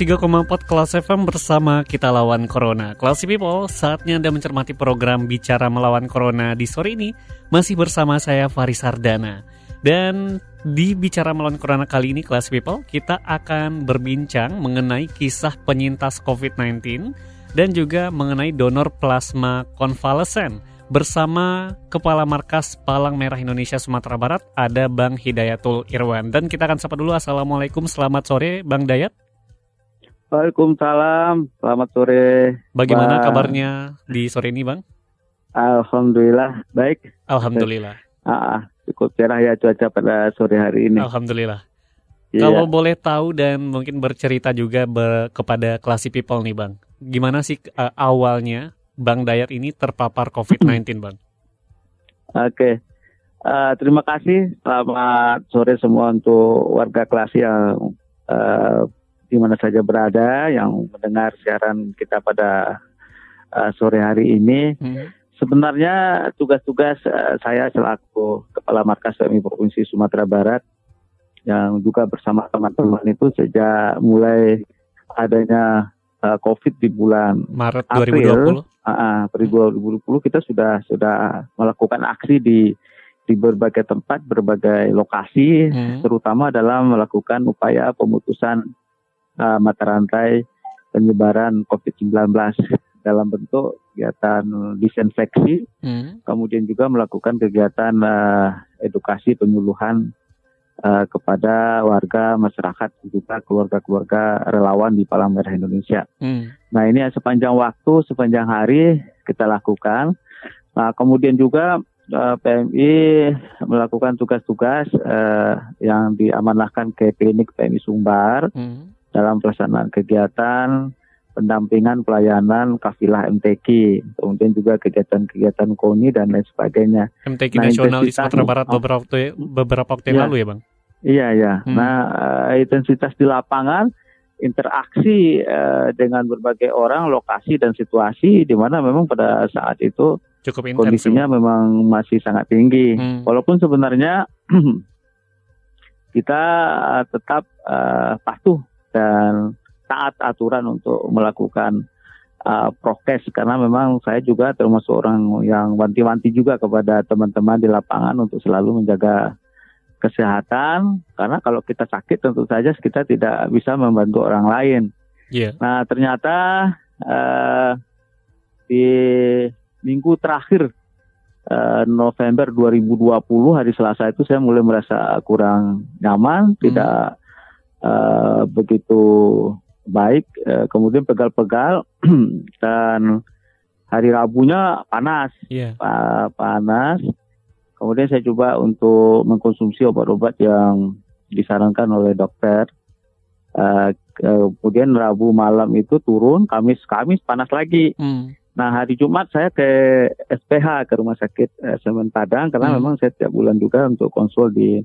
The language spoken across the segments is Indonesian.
103,4 Kelas FM bersama kita lawan Corona. Classy People, saatnya Anda mencermati program Bicara Melawan Corona di sore ini. Masih bersama saya Faris Sardana. Dan di Bicara Melawan Corona kali ini Classy People, kita akan berbincang mengenai kisah penyintas COVID-19 dan juga mengenai donor plasma konvalesen. Bersama Kepala Markas Palang Merah Indonesia Sumatera Barat ada Bang Hidayatul Irwan. Dan kita akan sapa dulu. Assalamualaikum selamat sore Bang Dayat Waalaikumsalam, selamat sore. Bagaimana Bang. kabarnya di sore ini, Bang? Alhamdulillah, baik. Alhamdulillah. Ah, cukup cerah ya cuaca pada sore hari ini. Alhamdulillah. Yeah. Kalau boleh tahu dan mungkin bercerita juga ber, kepada classy people nih, Bang. Gimana sih uh, awalnya Bang Dayat ini terpapar COVID-19, Bang? Oke. Okay. Uh, terima kasih. Selamat sore semua untuk warga kelas yang uh, di mana saja berada yang mendengar siaran kita pada uh, sore hari ini. Hmm. Sebenarnya tugas-tugas uh, saya selaku Kepala Markas PMI Provinsi Sumatera Barat yang juga bersama teman-teman itu sejak mulai adanya uh, COVID di bulan Maret April, 2020. Uh, April 2020 kita sudah sudah melakukan aksi di di berbagai tempat, berbagai lokasi, hmm. terutama dalam melakukan upaya pemutusan uh, mata rantai penyebaran COVID-19 dalam bentuk kegiatan disinfeksi, hmm. kemudian juga melakukan kegiatan uh, edukasi penyuluhan uh, kepada warga masyarakat juga keluarga-keluarga relawan di Palang Merah Indonesia. Hmm. Nah ini sepanjang waktu, sepanjang hari kita lakukan. Nah kemudian juga uh, PMI melakukan tugas-tugas uh, yang diamanahkan ke klinik PMI Sumbar. Hmm dalam pelaksanaan kegiatan pendampingan pelayanan kafilah MTQ, kemudian juga kegiatan-kegiatan KONI dan lain sebagainya. MTQ nah, nasional di Sumatera Barat beberapa waktu beberapa waktu yang ya, lalu ya, Bang? Iya, ya. Hmm. Nah, uh, intensitas di lapangan interaksi uh, dengan berbagai orang, lokasi dan situasi di mana memang pada saat itu cukup intens, kondisinya memang masih sangat tinggi. Hmm. Walaupun sebenarnya kita tetap uh, patuh dan taat aturan untuk melakukan uh, prokes karena memang saya juga termasuk orang yang wanti-wanti juga kepada teman-teman di lapangan untuk selalu menjaga kesehatan karena kalau kita sakit tentu saja kita tidak bisa membantu orang lain. Yeah. Nah ternyata uh, di minggu terakhir uh, November 2020 hari Selasa itu saya mulai merasa kurang nyaman, hmm. tidak uh, begitu baik, uh, kemudian pegal-pegal dan hari Rabunya panas, yeah. pa panas. Kemudian saya coba untuk mengkonsumsi obat-obat yang disarankan oleh dokter. Uh, kemudian Rabu malam itu turun, Kamis Kamis panas lagi. Hmm. Nah hari Jumat saya ke SPH ke Rumah Sakit uh, Semen Padang karena hmm. memang saya tiap bulan juga untuk konsul di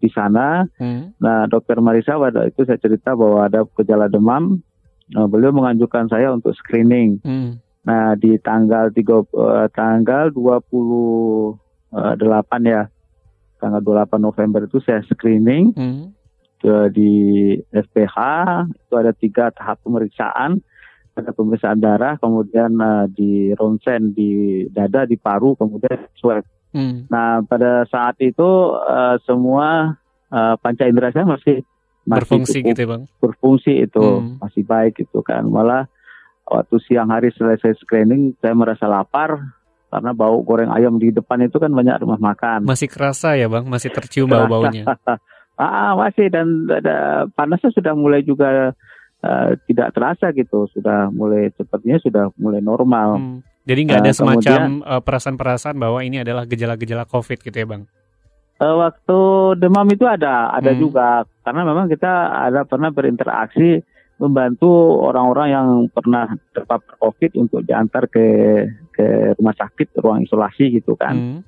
di sana. Hmm. Nah, dokter Marisa pada itu saya cerita bahwa ada gejala demam. Nah, beliau menganjurkan saya untuk screening. Hmm. Nah, di tanggal 3 uh, eh, tanggal 28 ya. Tanggal 28 November itu saya screening. Hmm. Ke, di SPH itu ada tiga tahap pemeriksaan ada pemeriksaan darah, kemudian uh, di ronsen di dada, di paru, kemudian swab. Hmm. Nah pada saat itu uh, semua uh, panca indera saya masih, masih berfungsi gitu ya bang? Berfungsi itu hmm. masih baik itu kan. Malah waktu siang hari selesai screening saya merasa lapar karena bau goreng ayam di depan itu kan banyak rumah makan. Masih kerasa ya bang? Masih tercium bau-baunya? ah masih dan ada panasnya sudah mulai juga uh, tidak terasa gitu. Sudah mulai sepertinya sudah mulai normal. Hmm. Jadi nggak ada uh, semacam kemudian, uh, perasaan-perasaan bahwa ini adalah gejala-gejala COVID gitu ya bang? Eh, waktu demam itu ada, ada Hmm. juga karena memang kita ada pernah berinteraksi membantu orang-orang yang pernah terpapar COVID untuk diantar ke ke rumah sakit, ruang isolasi gitu kan. Hmm.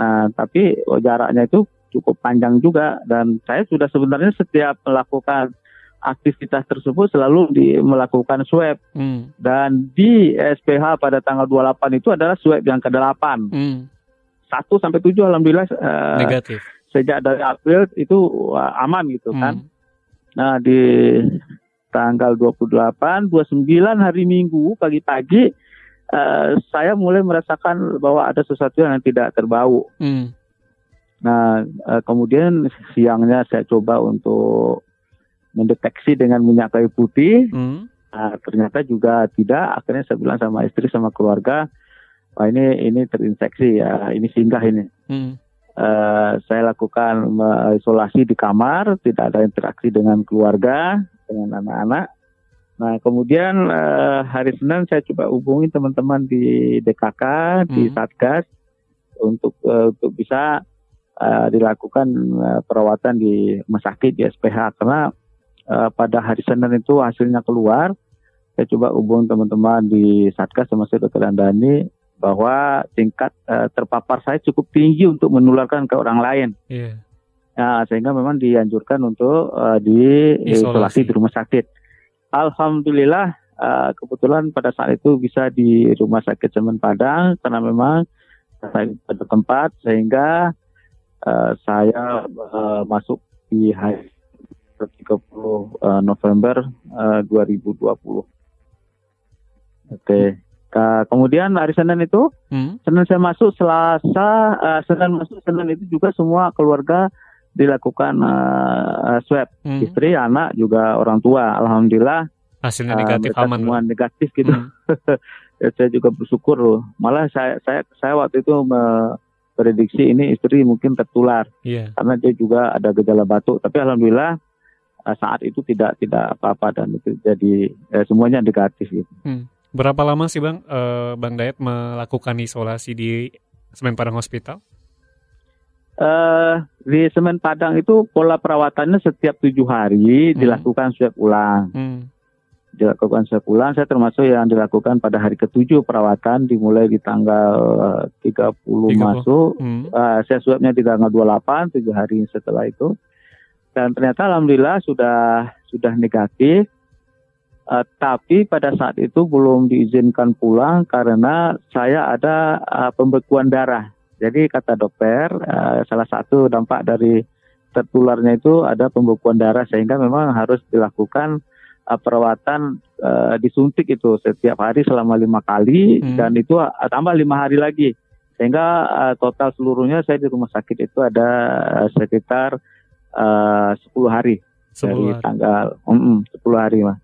Nah, tapi oh, jaraknya itu cukup panjang juga dan saya sudah sebenarnya setiap melakukan aktivitas tersebut selalu di, melakukan swab Hmm. dan di SPH pada tanggal 28 itu adalah swab yang ke-8. Hmm. 1 sampai 7 alhamdulillah eh, Negatif. sejak dari April itu wah, aman gitu kan. Hmm. Nah, di tanggal 28, 29 hari Minggu pagi-pagi eh, saya mulai merasakan bahwa ada sesuatu yang tidak terbau. Hmm. Nah, kemudian siangnya saya coba untuk mendeteksi dengan minyak kayu putih. Hmm. Nah, ternyata juga tidak. Akhirnya saya bilang sama istri sama keluarga, wah ini ini terinfeksi ya, ini singgah ini. Hmm. Eh, saya lakukan isolasi di kamar, tidak ada interaksi dengan keluarga, dengan anak-anak. Nah, kemudian eh, hari Senin saya coba hubungi teman-teman di DKK, di Hmm. Satgas untuk eh, untuk bisa eh, dilakukan eh, perawatan di rumah sakit di SPH karena eh, pada hari Senin itu hasilnya keluar. Saya coba hubung teman-teman di Satgas termasuk Dr. Andani bahwa tingkat eh, terpapar saya cukup tinggi untuk menularkan ke orang lain. Iya. Nah, sehingga memang dianjurkan untuk eh, diisolasi Isolasi. di rumah sakit. Alhamdulillah eh, kebetulan pada saat itu bisa di rumah sakit Semen Padang karena memang saya pada tempat sehingga eh, saya eh, masuk di hari 30 eh, November eh, 2020. Oke. Ka- kemudian hari Senin itu Hmm. Senin saya masuk, Selasa, eh, Senin masuk, Senin itu juga semua keluarga dilakukan eh, swab. Hmm. Istri, anak, juga orang tua. Alhamdulillah Hasilnya negatif mereka aman. semua negatif gitu. Hmm. Ya, saya juga bersyukur loh. Malah saya saya saya waktu itu memprediksi ini istri mungkin tertular Iya. karena dia juga ada gejala batuk. Tapi alhamdulillah saat itu tidak tidak apa-apa dan itu jadi eh, semuanya negatif gitu. Berapa lama sih Bang eh, Bang Dayat melakukan isolasi di Semen Padang Hospital? eh di Semen Padang itu pola perawatannya setiap tujuh hari Hmm. dilakukan swab ulang. Hmm. Dilakukan swab ulang, saya termasuk yang dilakukan pada hari ketujuh perawatan dimulai di tanggal eh, 30 30. masuk. Hmm. Eh, saya swabnya di tanggal 28, tujuh hari setelah itu. Dan ternyata alhamdulillah sudah sudah negatif. Eh, tapi pada saat itu belum diizinkan pulang karena saya ada eh, pembekuan darah. Jadi kata dokter, eh, salah satu dampak dari tertularnya itu ada pembekuan darah sehingga memang harus dilakukan eh, perawatan eh, disuntik itu setiap hari selama lima kali Hmm. dan itu eh, tambah lima hari lagi sehingga eh, total seluruhnya saya di rumah sakit itu ada eh, sekitar eh, 10 hari dari Sebulan. tanggal mm, 10 hari mas.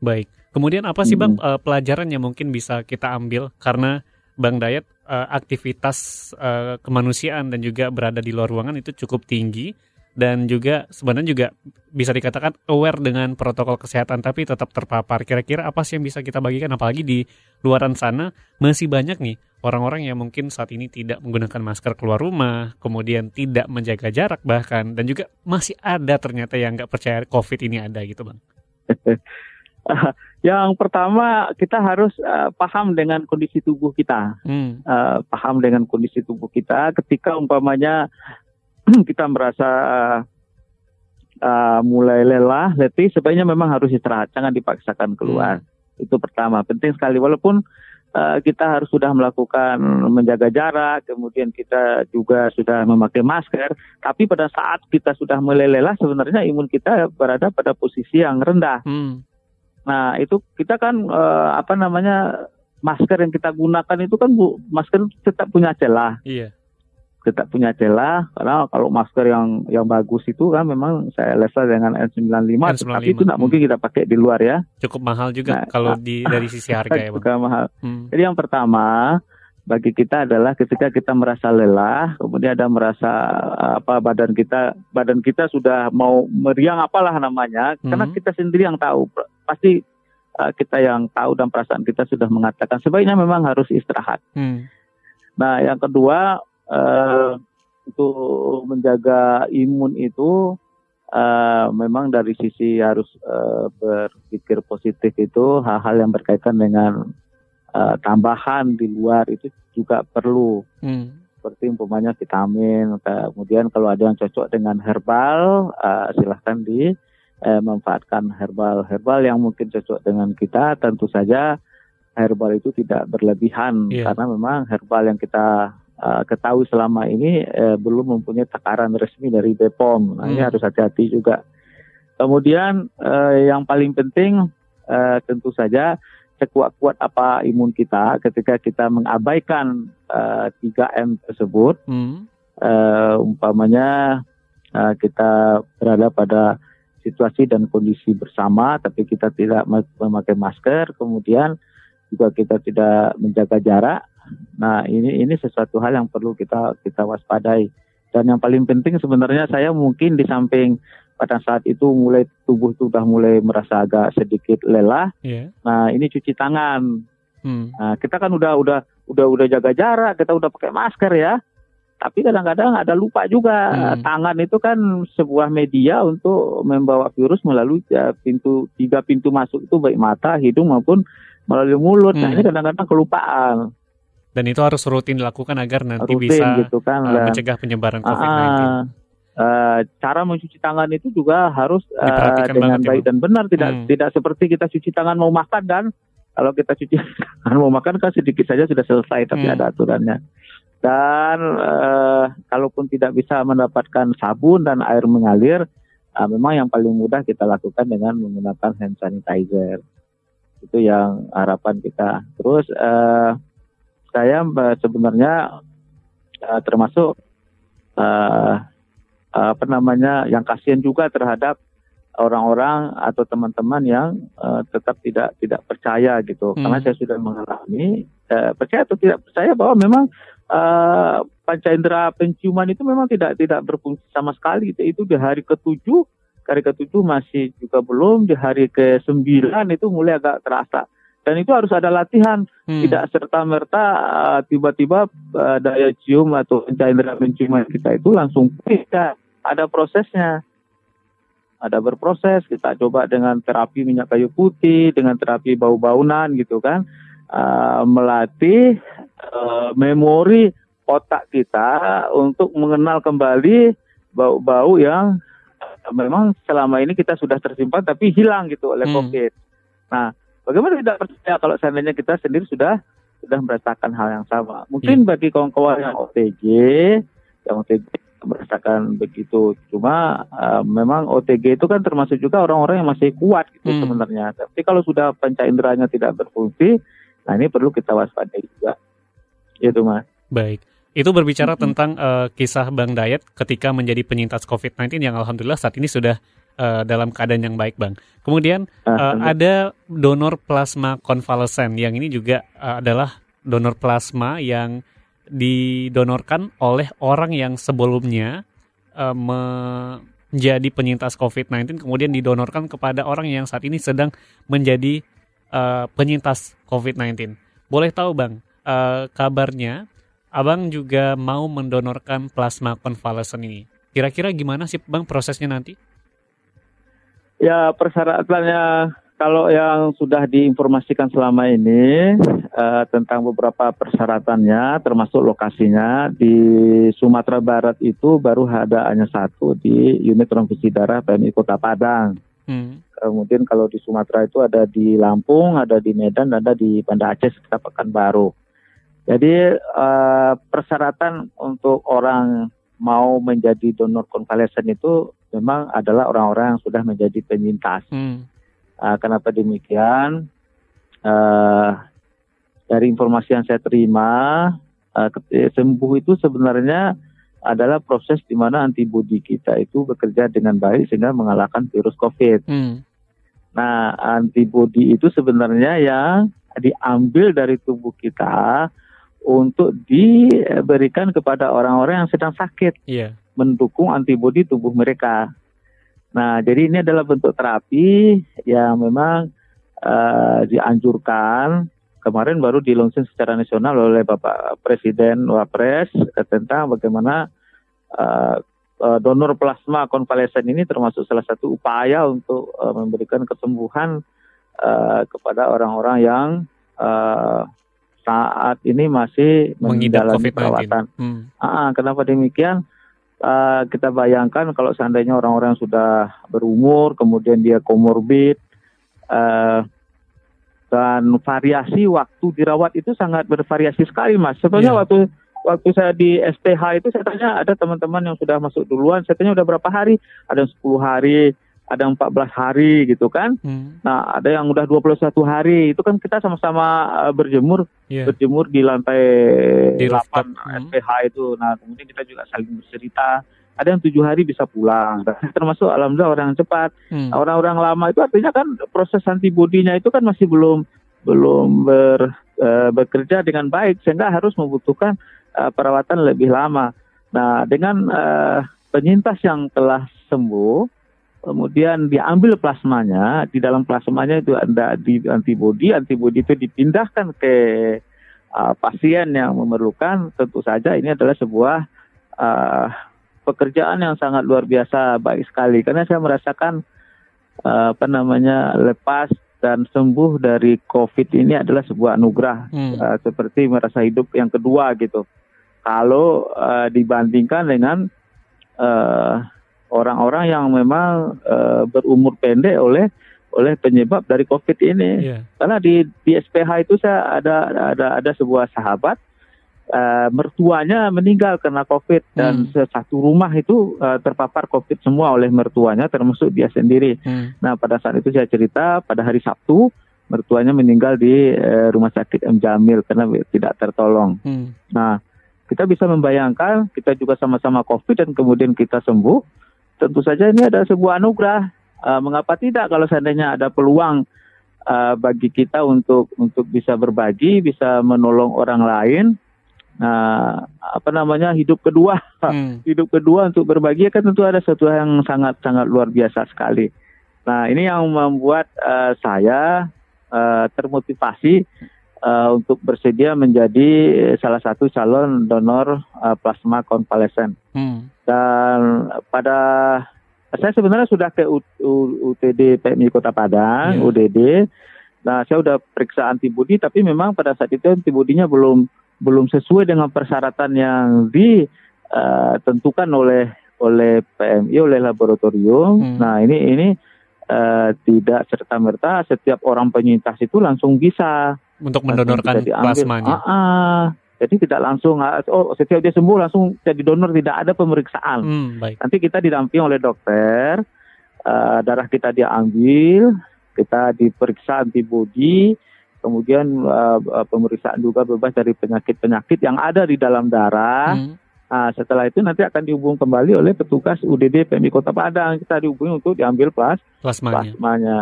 Baik. Kemudian apa sih Bang Hmm. pelajaran yang mungkin bisa kita ambil karena Bang Dayat eh, aktivitas eh, kemanusiaan dan juga berada di luar ruangan itu cukup tinggi dan juga sebenarnya juga bisa dikatakan aware dengan protokol kesehatan tapi tetap terpapar. Kira-kira apa sih yang bisa kita bagikan apalagi di luaran sana masih banyak nih orang-orang yang mungkin saat ini tidak menggunakan masker keluar rumah, kemudian tidak menjaga jarak bahkan dan juga masih ada ternyata yang nggak percaya COVID ini ada gitu Bang. Yang pertama kita harus eh, paham dengan kondisi tubuh kita. Hmm. eh, paham dengan kondisi tubuh kita ketika umpamanya kita merasa eh, mulai lelah, letih, sebaiknya memang harus istirahat, jangan dipaksakan keluar. Itu pertama, penting sekali. Walaupun eh, kita harus sudah melakukan menjaga jarak, kemudian kita juga sudah memakai masker, tapi pada saat kita sudah mulai lelah, sebenarnya imun kita berada pada posisi yang rendah. Hmm. Nah, itu kita kan eh, apa namanya masker yang kita gunakan itu kan bu, masker tetap punya celah, Iya. Tetap punya celah. Karena kalau masker yang yang bagus itu kan memang saya level dengan N95, N95, tapi itu tidak hmm. mungkin kita pakai di luar ya. cukup mahal juga Nah, kalau ah, di dari sisi harga ya bang. Juga mahal. Hmm. Jadi yang pertama bagi kita adalah ketika kita merasa lelah, kemudian ada merasa apa badan kita badan kita sudah mau meriang apalah namanya, karena Mhm. kita sendiri yang tahu pasti uh, kita yang tahu dan perasaan kita sudah mengatakan sebaiknya memang harus istirahat. Hmm. Nah yang kedua eh, untuk menjaga imun itu uh, memang dari sisi harus uh, berpikir positif itu hal-hal yang berkaitan dengan uh, tambahan di luar itu juga perlu. Hmm. Seperti umpamanya vitamin, kemudian kalau ada yang cocok dengan herbal, uh, silahkan di uh, manfaatkan herbal. Herbal yang mungkin cocok dengan kita, tentu saja herbal itu tidak berlebihan yeah. karena memang herbal yang kita uh, ketahui selama ini uh, belum mempunyai takaran resmi dari BPOM. Nah, hmm. ini harus hati-hati juga. Kemudian uh, yang paling penting uh, tentu saja sekuat-kuat apa imun kita ketika kita mengabaikan uh, 3M tersebut. Hmm. Uh, umpamanya uh, kita berada pada situasi dan kondisi bersama tapi kita tidak memakai masker, kemudian juga kita tidak menjaga jarak, Nah, ini ini sesuatu hal yang perlu kita kita waspadai. Dan yang paling penting sebenarnya saya mungkin di samping pada saat itu mulai tubuh sudah mulai merasa agak sedikit lelah. Yeah. Nah, ini cuci tangan. Hmm. Nah, kita kan udah udah udah udah jaga jarak, kita udah pakai masker ya. Tapi kadang-kadang ada lupa juga. Hmm. Tangan itu kan sebuah media untuk membawa virus melalui ya, pintu tiga pintu masuk itu baik mata, hidung maupun melalui mulut. Hmm. Nah, ini hmm. kadang-kadang kelupaan. Dan itu harus rutin dilakukan agar nanti rutin, bisa gitu kan, uh, mencegah penyebaran COVID-19. Uh, uh, cara mencuci tangan itu juga harus uh, dengan baik ya, dan benar, tidak hmm. tidak seperti kita cuci tangan mau makan dan kalau kita cuci tangan mau makan kan sedikit saja sudah selesai, tapi hmm. ada aturannya. Dan uh, kalaupun tidak bisa mendapatkan sabun dan air mengalir, uh, memang yang paling mudah kita lakukan dengan menggunakan hand sanitizer. Itu yang harapan kita. Terus uh, saya sebenarnya uh, termasuk uh, apa namanya yang kasihan juga terhadap orang-orang atau teman-teman yang uh, tetap tidak tidak percaya gitu. Hmm. karena saya sudah mengalami uh, percaya atau tidak percaya bahwa memang uh, panca indera penciuman itu memang tidak tidak berfungsi sama sekali. Itu, itu di hari ketujuh hari ketujuh masih juga belum. Di hari ke sembilan itu mulai agak terasa dan itu harus ada latihan hmm. tidak serta merta uh, tiba-tiba uh, daya cium atau indera penciuman kita itu langsung tidak ada prosesnya ada berproses kita coba dengan terapi minyak kayu putih dengan terapi bau-baunan gitu kan uh, melatih uh, memori otak kita untuk mengenal kembali bau-bau yang memang selama ini kita sudah tersimpan tapi hilang gitu oleh hmm. COVID. Nah, Bagaimana tidak percaya kalau seandainya kita sendiri sudah sudah merasakan hal yang sama. Mungkin yeah. bagi kawan-kawan yang OTG, yang OTG merasakan begitu. Cuma uh, memang OTG itu kan termasuk juga orang-orang yang masih kuat gitu hmm. sebenarnya. Tapi kalau sudah panca inderanya tidak berfungsi, nah ini perlu kita waspadai juga. Itu mas. Baik. Itu berbicara hmm. tentang uh, kisah Bang Dayat ketika menjadi penyintas COVID-19 yang alhamdulillah saat ini sudah uh, dalam keadaan yang baik, Bang. Kemudian uh, ada donor plasma konvalesen yang ini juga uh, adalah donor plasma yang didonorkan oleh orang yang sebelumnya uh, menjadi penyintas COVID-19 kemudian didonorkan kepada orang yang saat ini sedang menjadi uh, penyintas COVID-19. Boleh tahu, Bang, uh, kabarnya Abang juga mau mendonorkan plasma konvalesen ini. Kira-kira gimana sih Bang prosesnya nanti? Ya persyaratannya kalau yang sudah diinformasikan selama ini uh, tentang beberapa persyaratannya termasuk lokasinya di Sumatera Barat itu baru ada hanya satu di unit transfusi darah PMI Kota Padang. Hmm. Kemudian kalau di Sumatera itu ada di Lampung, ada di Medan, ada di Banda Aceh sekitar Pekanbaru. Jadi uh, persyaratan untuk orang mau menjadi donor konvalesen itu memang adalah orang-orang yang sudah menjadi penyintas. Hmm. Uh, kenapa demikian? Uh, dari informasi yang saya terima, uh, sembuh itu sebenarnya adalah proses di mana antibodi kita itu bekerja dengan baik sehingga mengalahkan virus COVID. Hmm. Nah, antibodi itu sebenarnya yang diambil dari tubuh kita untuk diberikan kepada orang-orang yang sedang sakit. Yeah mendukung antibodi tubuh mereka. Nah, jadi ini adalah bentuk terapi yang memang uh, dianjurkan kemarin baru di secara nasional oleh Bapak Presiden Wapres uh, tentang bagaimana uh, uh, donor plasma konvalesen ini termasuk salah satu upaya untuk uh, memberikan kesembuhan uh, kepada orang-orang yang uh, saat ini masih Mengidap menjalani COVID-19. perawatan. Hmm. Ah, kenapa demikian? Uh, kita bayangkan kalau seandainya orang-orang sudah berumur, kemudian dia komorbid, uh, dan variasi waktu dirawat itu sangat bervariasi sekali, mas. Sebenarnya Iya. waktu waktu saya di SPH itu saya tanya ada teman-teman yang sudah masuk duluan, saya tanya udah berapa hari? Ada yang 10 hari, ada yang 14 hari gitu kan. Hmm. Nah, ada yang udah 21 hari. Itu kan kita sama-sama uh, berjemur Iya. berjemur di lantai Di 8 rooftop. Hmm. SPH itu. Nah, kemudian kita juga saling bercerita. Ada yang tujuh hari bisa pulang. Termasuk alhamdulillah orang yang cepat. Hmm. Orang-orang lama itu artinya kan proses antibodinya itu kan masih belum belum ber, eh, bekerja dengan baik sehingga harus membutuhkan eh, perawatan lebih lama. Nah, dengan eh, penyintas yang telah sembuh kemudian diambil plasmanya, di dalam plasmanya itu ada di antibodi, antibodi itu dipindahkan ke uh, pasien yang memerlukan, tentu saja ini adalah sebuah uh, pekerjaan yang sangat luar biasa baik sekali karena saya merasakan uh, apa namanya lepas dan sembuh dari COVID ini adalah sebuah anugerah Hmm. uh, seperti merasa hidup yang kedua gitu. Kalau uh, dibandingkan dengan uh, orang-orang yang memang uh, berumur pendek oleh oleh penyebab dari COVID ini. Iya. Karena di di SPH itu saya ada ada ada sebuah sahabat uh, mertuanya meninggal karena COVID dan Hmm. satu rumah itu uh, terpapar COVID semua oleh mertuanya termasuk dia sendiri. Hmm. Nah pada saat itu saya cerita pada hari Sabtu mertuanya meninggal di rumah sakit M Jamil karena tidak tertolong. Hmm. Nah, kita bisa membayangkan kita juga sama-sama COVID dan kemudian kita sembuh. Tentu saja ini adalah sebuah anugerah. Uh, mengapa tidak kalau seandainya ada peluang uh, bagi kita untuk untuk bisa berbagi, bisa menolong orang lain. Nah, apa namanya hidup kedua, Hmm. hidup kedua untuk berbagi kan tentu ada sesuatu yang sangat sangat luar biasa sekali. Nah, ini yang membuat uh, saya uh, termotivasi uh, untuk bersedia menjadi salah satu calon donor uh, plasma konvalesen. Hmm. Dan pada saya sebenarnya sudah ke UTD PMI Kota Padang, Iya. UDD. Nah, saya sudah periksa antibodi, tapi memang pada saat itu antibodinya belum belum sesuai dengan persyaratan yang ditentukan oleh oleh PMI oleh laboratorium. Hmm. Nah, ini ini eh, tidak serta merta setiap orang penyintas itu langsung bisa Untuk mendonorkan plasmanya. Ah, ah. Jadi tidak langsung ah, oh setiap dia sembuh langsung jadi donor tidak ada pemeriksaan. Hmm, baik. Nanti kita didampingi oleh dokter, eh, darah kita diambil, kita diperiksa antibodi, kemudian eh, pemeriksaan juga bebas dari penyakit-penyakit yang ada di dalam darah. Hmm. Nah, setelah itu nanti akan dihubung kembali oleh petugas UDD PMI Kota Padang. Kita dihubungi untuk diambil plas Plasmanya. plasmanya,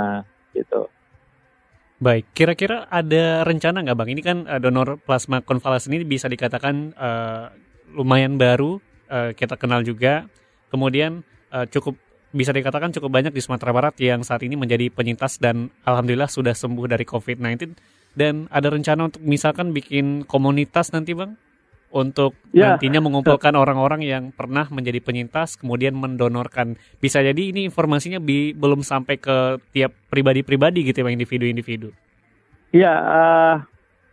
gitu. Baik, kira-kira ada rencana nggak bang? Ini kan eh, donor plasma konvalesen ini bisa dikatakan eh, lumayan baru, eh, kita kenal juga. Kemudian eh, cukup bisa dikatakan cukup banyak di Sumatera Barat yang saat ini menjadi penyintas dan alhamdulillah sudah sembuh dari COVID-19. Dan ada rencana untuk misalkan bikin komunitas nanti bang, untuk Ya. nantinya mengumpulkan orang-orang yang pernah menjadi penyintas kemudian mendonorkan. Bisa jadi ini informasinya bi- belum sampai ke tiap pribadi-pribadi gitu ya individu-individu. Iya, eh,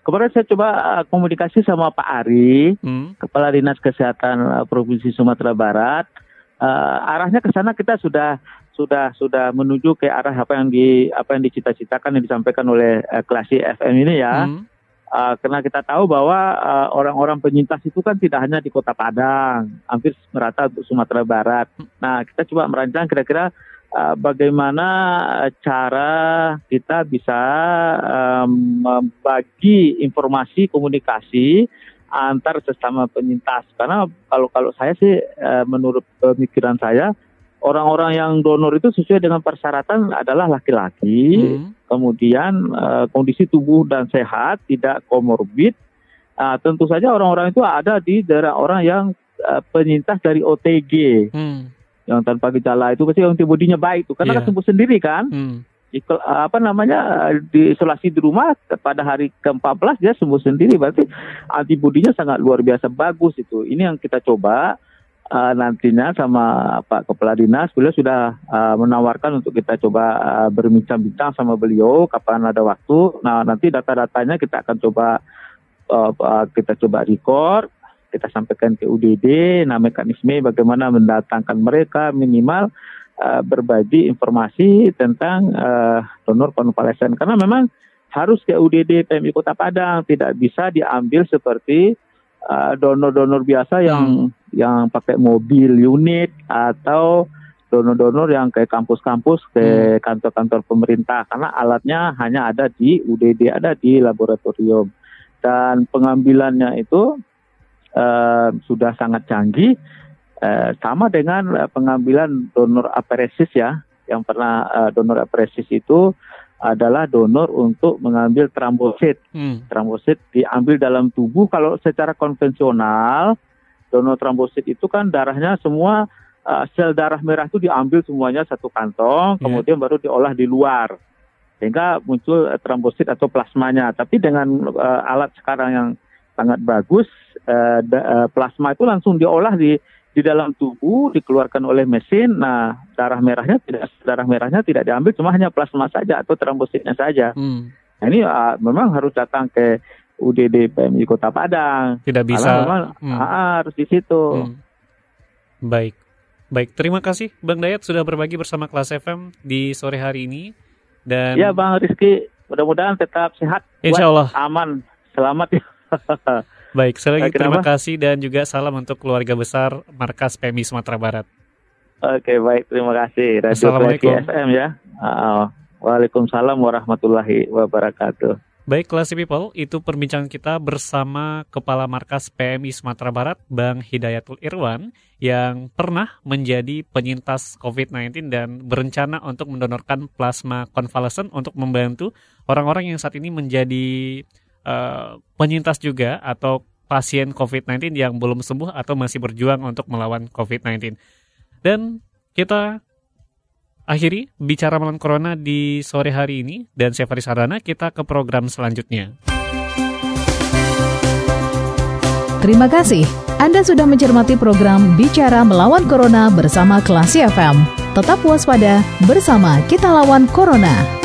kemarin saya coba eh, komunikasi sama Pak Ari, Hmm. Kepala Dinas Kesehatan eh, Provinsi Sumatera Barat. Eh, arahnya ke sana kita sudah sudah sudah menuju ke arah apa yang di apa yang dicita-citakan yang disampaikan oleh eh, Klasi FM ini ya. Hmm. Uh, karena kita tahu bahwa uh, orang-orang penyintas itu kan tidak hanya di Kota Padang, hampir merata untuk Sumatera Barat. Nah, kita coba merancang kira-kira uh, bagaimana cara kita bisa um, membagi informasi komunikasi antar sesama penyintas. Karena kalau kalau saya sih uh, menurut pemikiran saya orang-orang yang donor itu sesuai dengan persyaratan adalah laki-laki Hmm. kemudian eh, kondisi tubuh dan sehat, tidak komorbid. Ah, tentu saja orang-orang itu ada di daerah orang yang eh, penyintas dari OTG Hmm. yang tanpa gejala itu pasti antibodinya baik itu karena Iya. kan sembuh sendiri kan. Hmm. Ikut, apa namanya eh, diisolasi di rumah pada hari ke-14 dia sembuh sendiri berarti antibodinya sangat luar biasa bagus itu. Ini yang kita coba uh, nantinya sama Pak Kepala Dinas, beliau sudah uh, menawarkan untuk kita coba uh, berbincang-bincang sama beliau kapan ada waktu. Nah nanti data-datanya kita akan coba uh, kita coba record, kita sampaikan ke UDD, nah mekanisme bagaimana mendatangkan mereka minimal uh, berbagi informasi tentang uh, donor konvalesen karena memang harus ke UDD PMI Kota Padang tidak bisa diambil seperti donor-donor uh, biasa yang hmm. yang pakai mobil unit atau donor-donor yang ke kampus-kampus, ke hmm. kantor-kantor pemerintah. Karena alatnya hanya ada di UDD, ada di laboratorium. Dan pengambilannya itu uh, sudah sangat canggih. Uh, sama dengan uh, pengambilan donor apresis ya. Yang pernah uh, donor apresis itu adalah donor untuk mengambil trombosit. Hmm. Trombosit diambil dalam tubuh kalau secara konvensional donor trombosit itu kan darahnya semua uh, sel darah merah itu diambil semuanya satu kantong, yeah. kemudian baru diolah di luar sehingga muncul uh, trombosit atau plasmanya. Tapi dengan uh, alat sekarang yang sangat bagus, uh, da, uh, plasma itu langsung diolah di di dalam tubuh dikeluarkan oleh mesin. Nah, darah merahnya tidak darah merahnya tidak diambil, cuma hanya plasma saja atau trombositnya saja. Hmm. Nah, ini uh, memang harus datang ke UDD PMI Kota Padang. Tidak bisa. memang hmm. harus di situ. Hmm. Baik. Baik, terima kasih Bang Dayat sudah berbagi bersama kelas FM di sore hari ini. Dan Ya Bang Rizky, mudah-mudahan tetap sehat. Insya Allah. Aman, selamat ya. Baik, sekali lagi terima kasih dan juga salam untuk keluarga besar Markas PMI Sumatera Barat. Oke, baik, terima kasih. Radio Assalamualaikum. FM ya. Uh, Waalaikumsalam warahmatullahi wabarakatuh. Baik, Classy People, itu perbincangan kita bersama Kepala Markas PMI Sumatera Barat, Bang Hidayatul Irwan, yang pernah menjadi penyintas COVID-19 dan berencana untuk mendonorkan plasma konvalesen untuk membantu orang-orang yang saat ini menjadi uh, penyintas juga atau pasien COVID-19 yang belum sembuh atau masih berjuang untuk melawan COVID-19. Dan kita akhiri bicara melawan corona di sore hari ini dan saya Faris Harana kita ke program selanjutnya. Terima kasih. Anda sudah mencermati program Bicara Melawan Corona bersama Klasi FM. Tetap waspada bersama kita lawan Corona.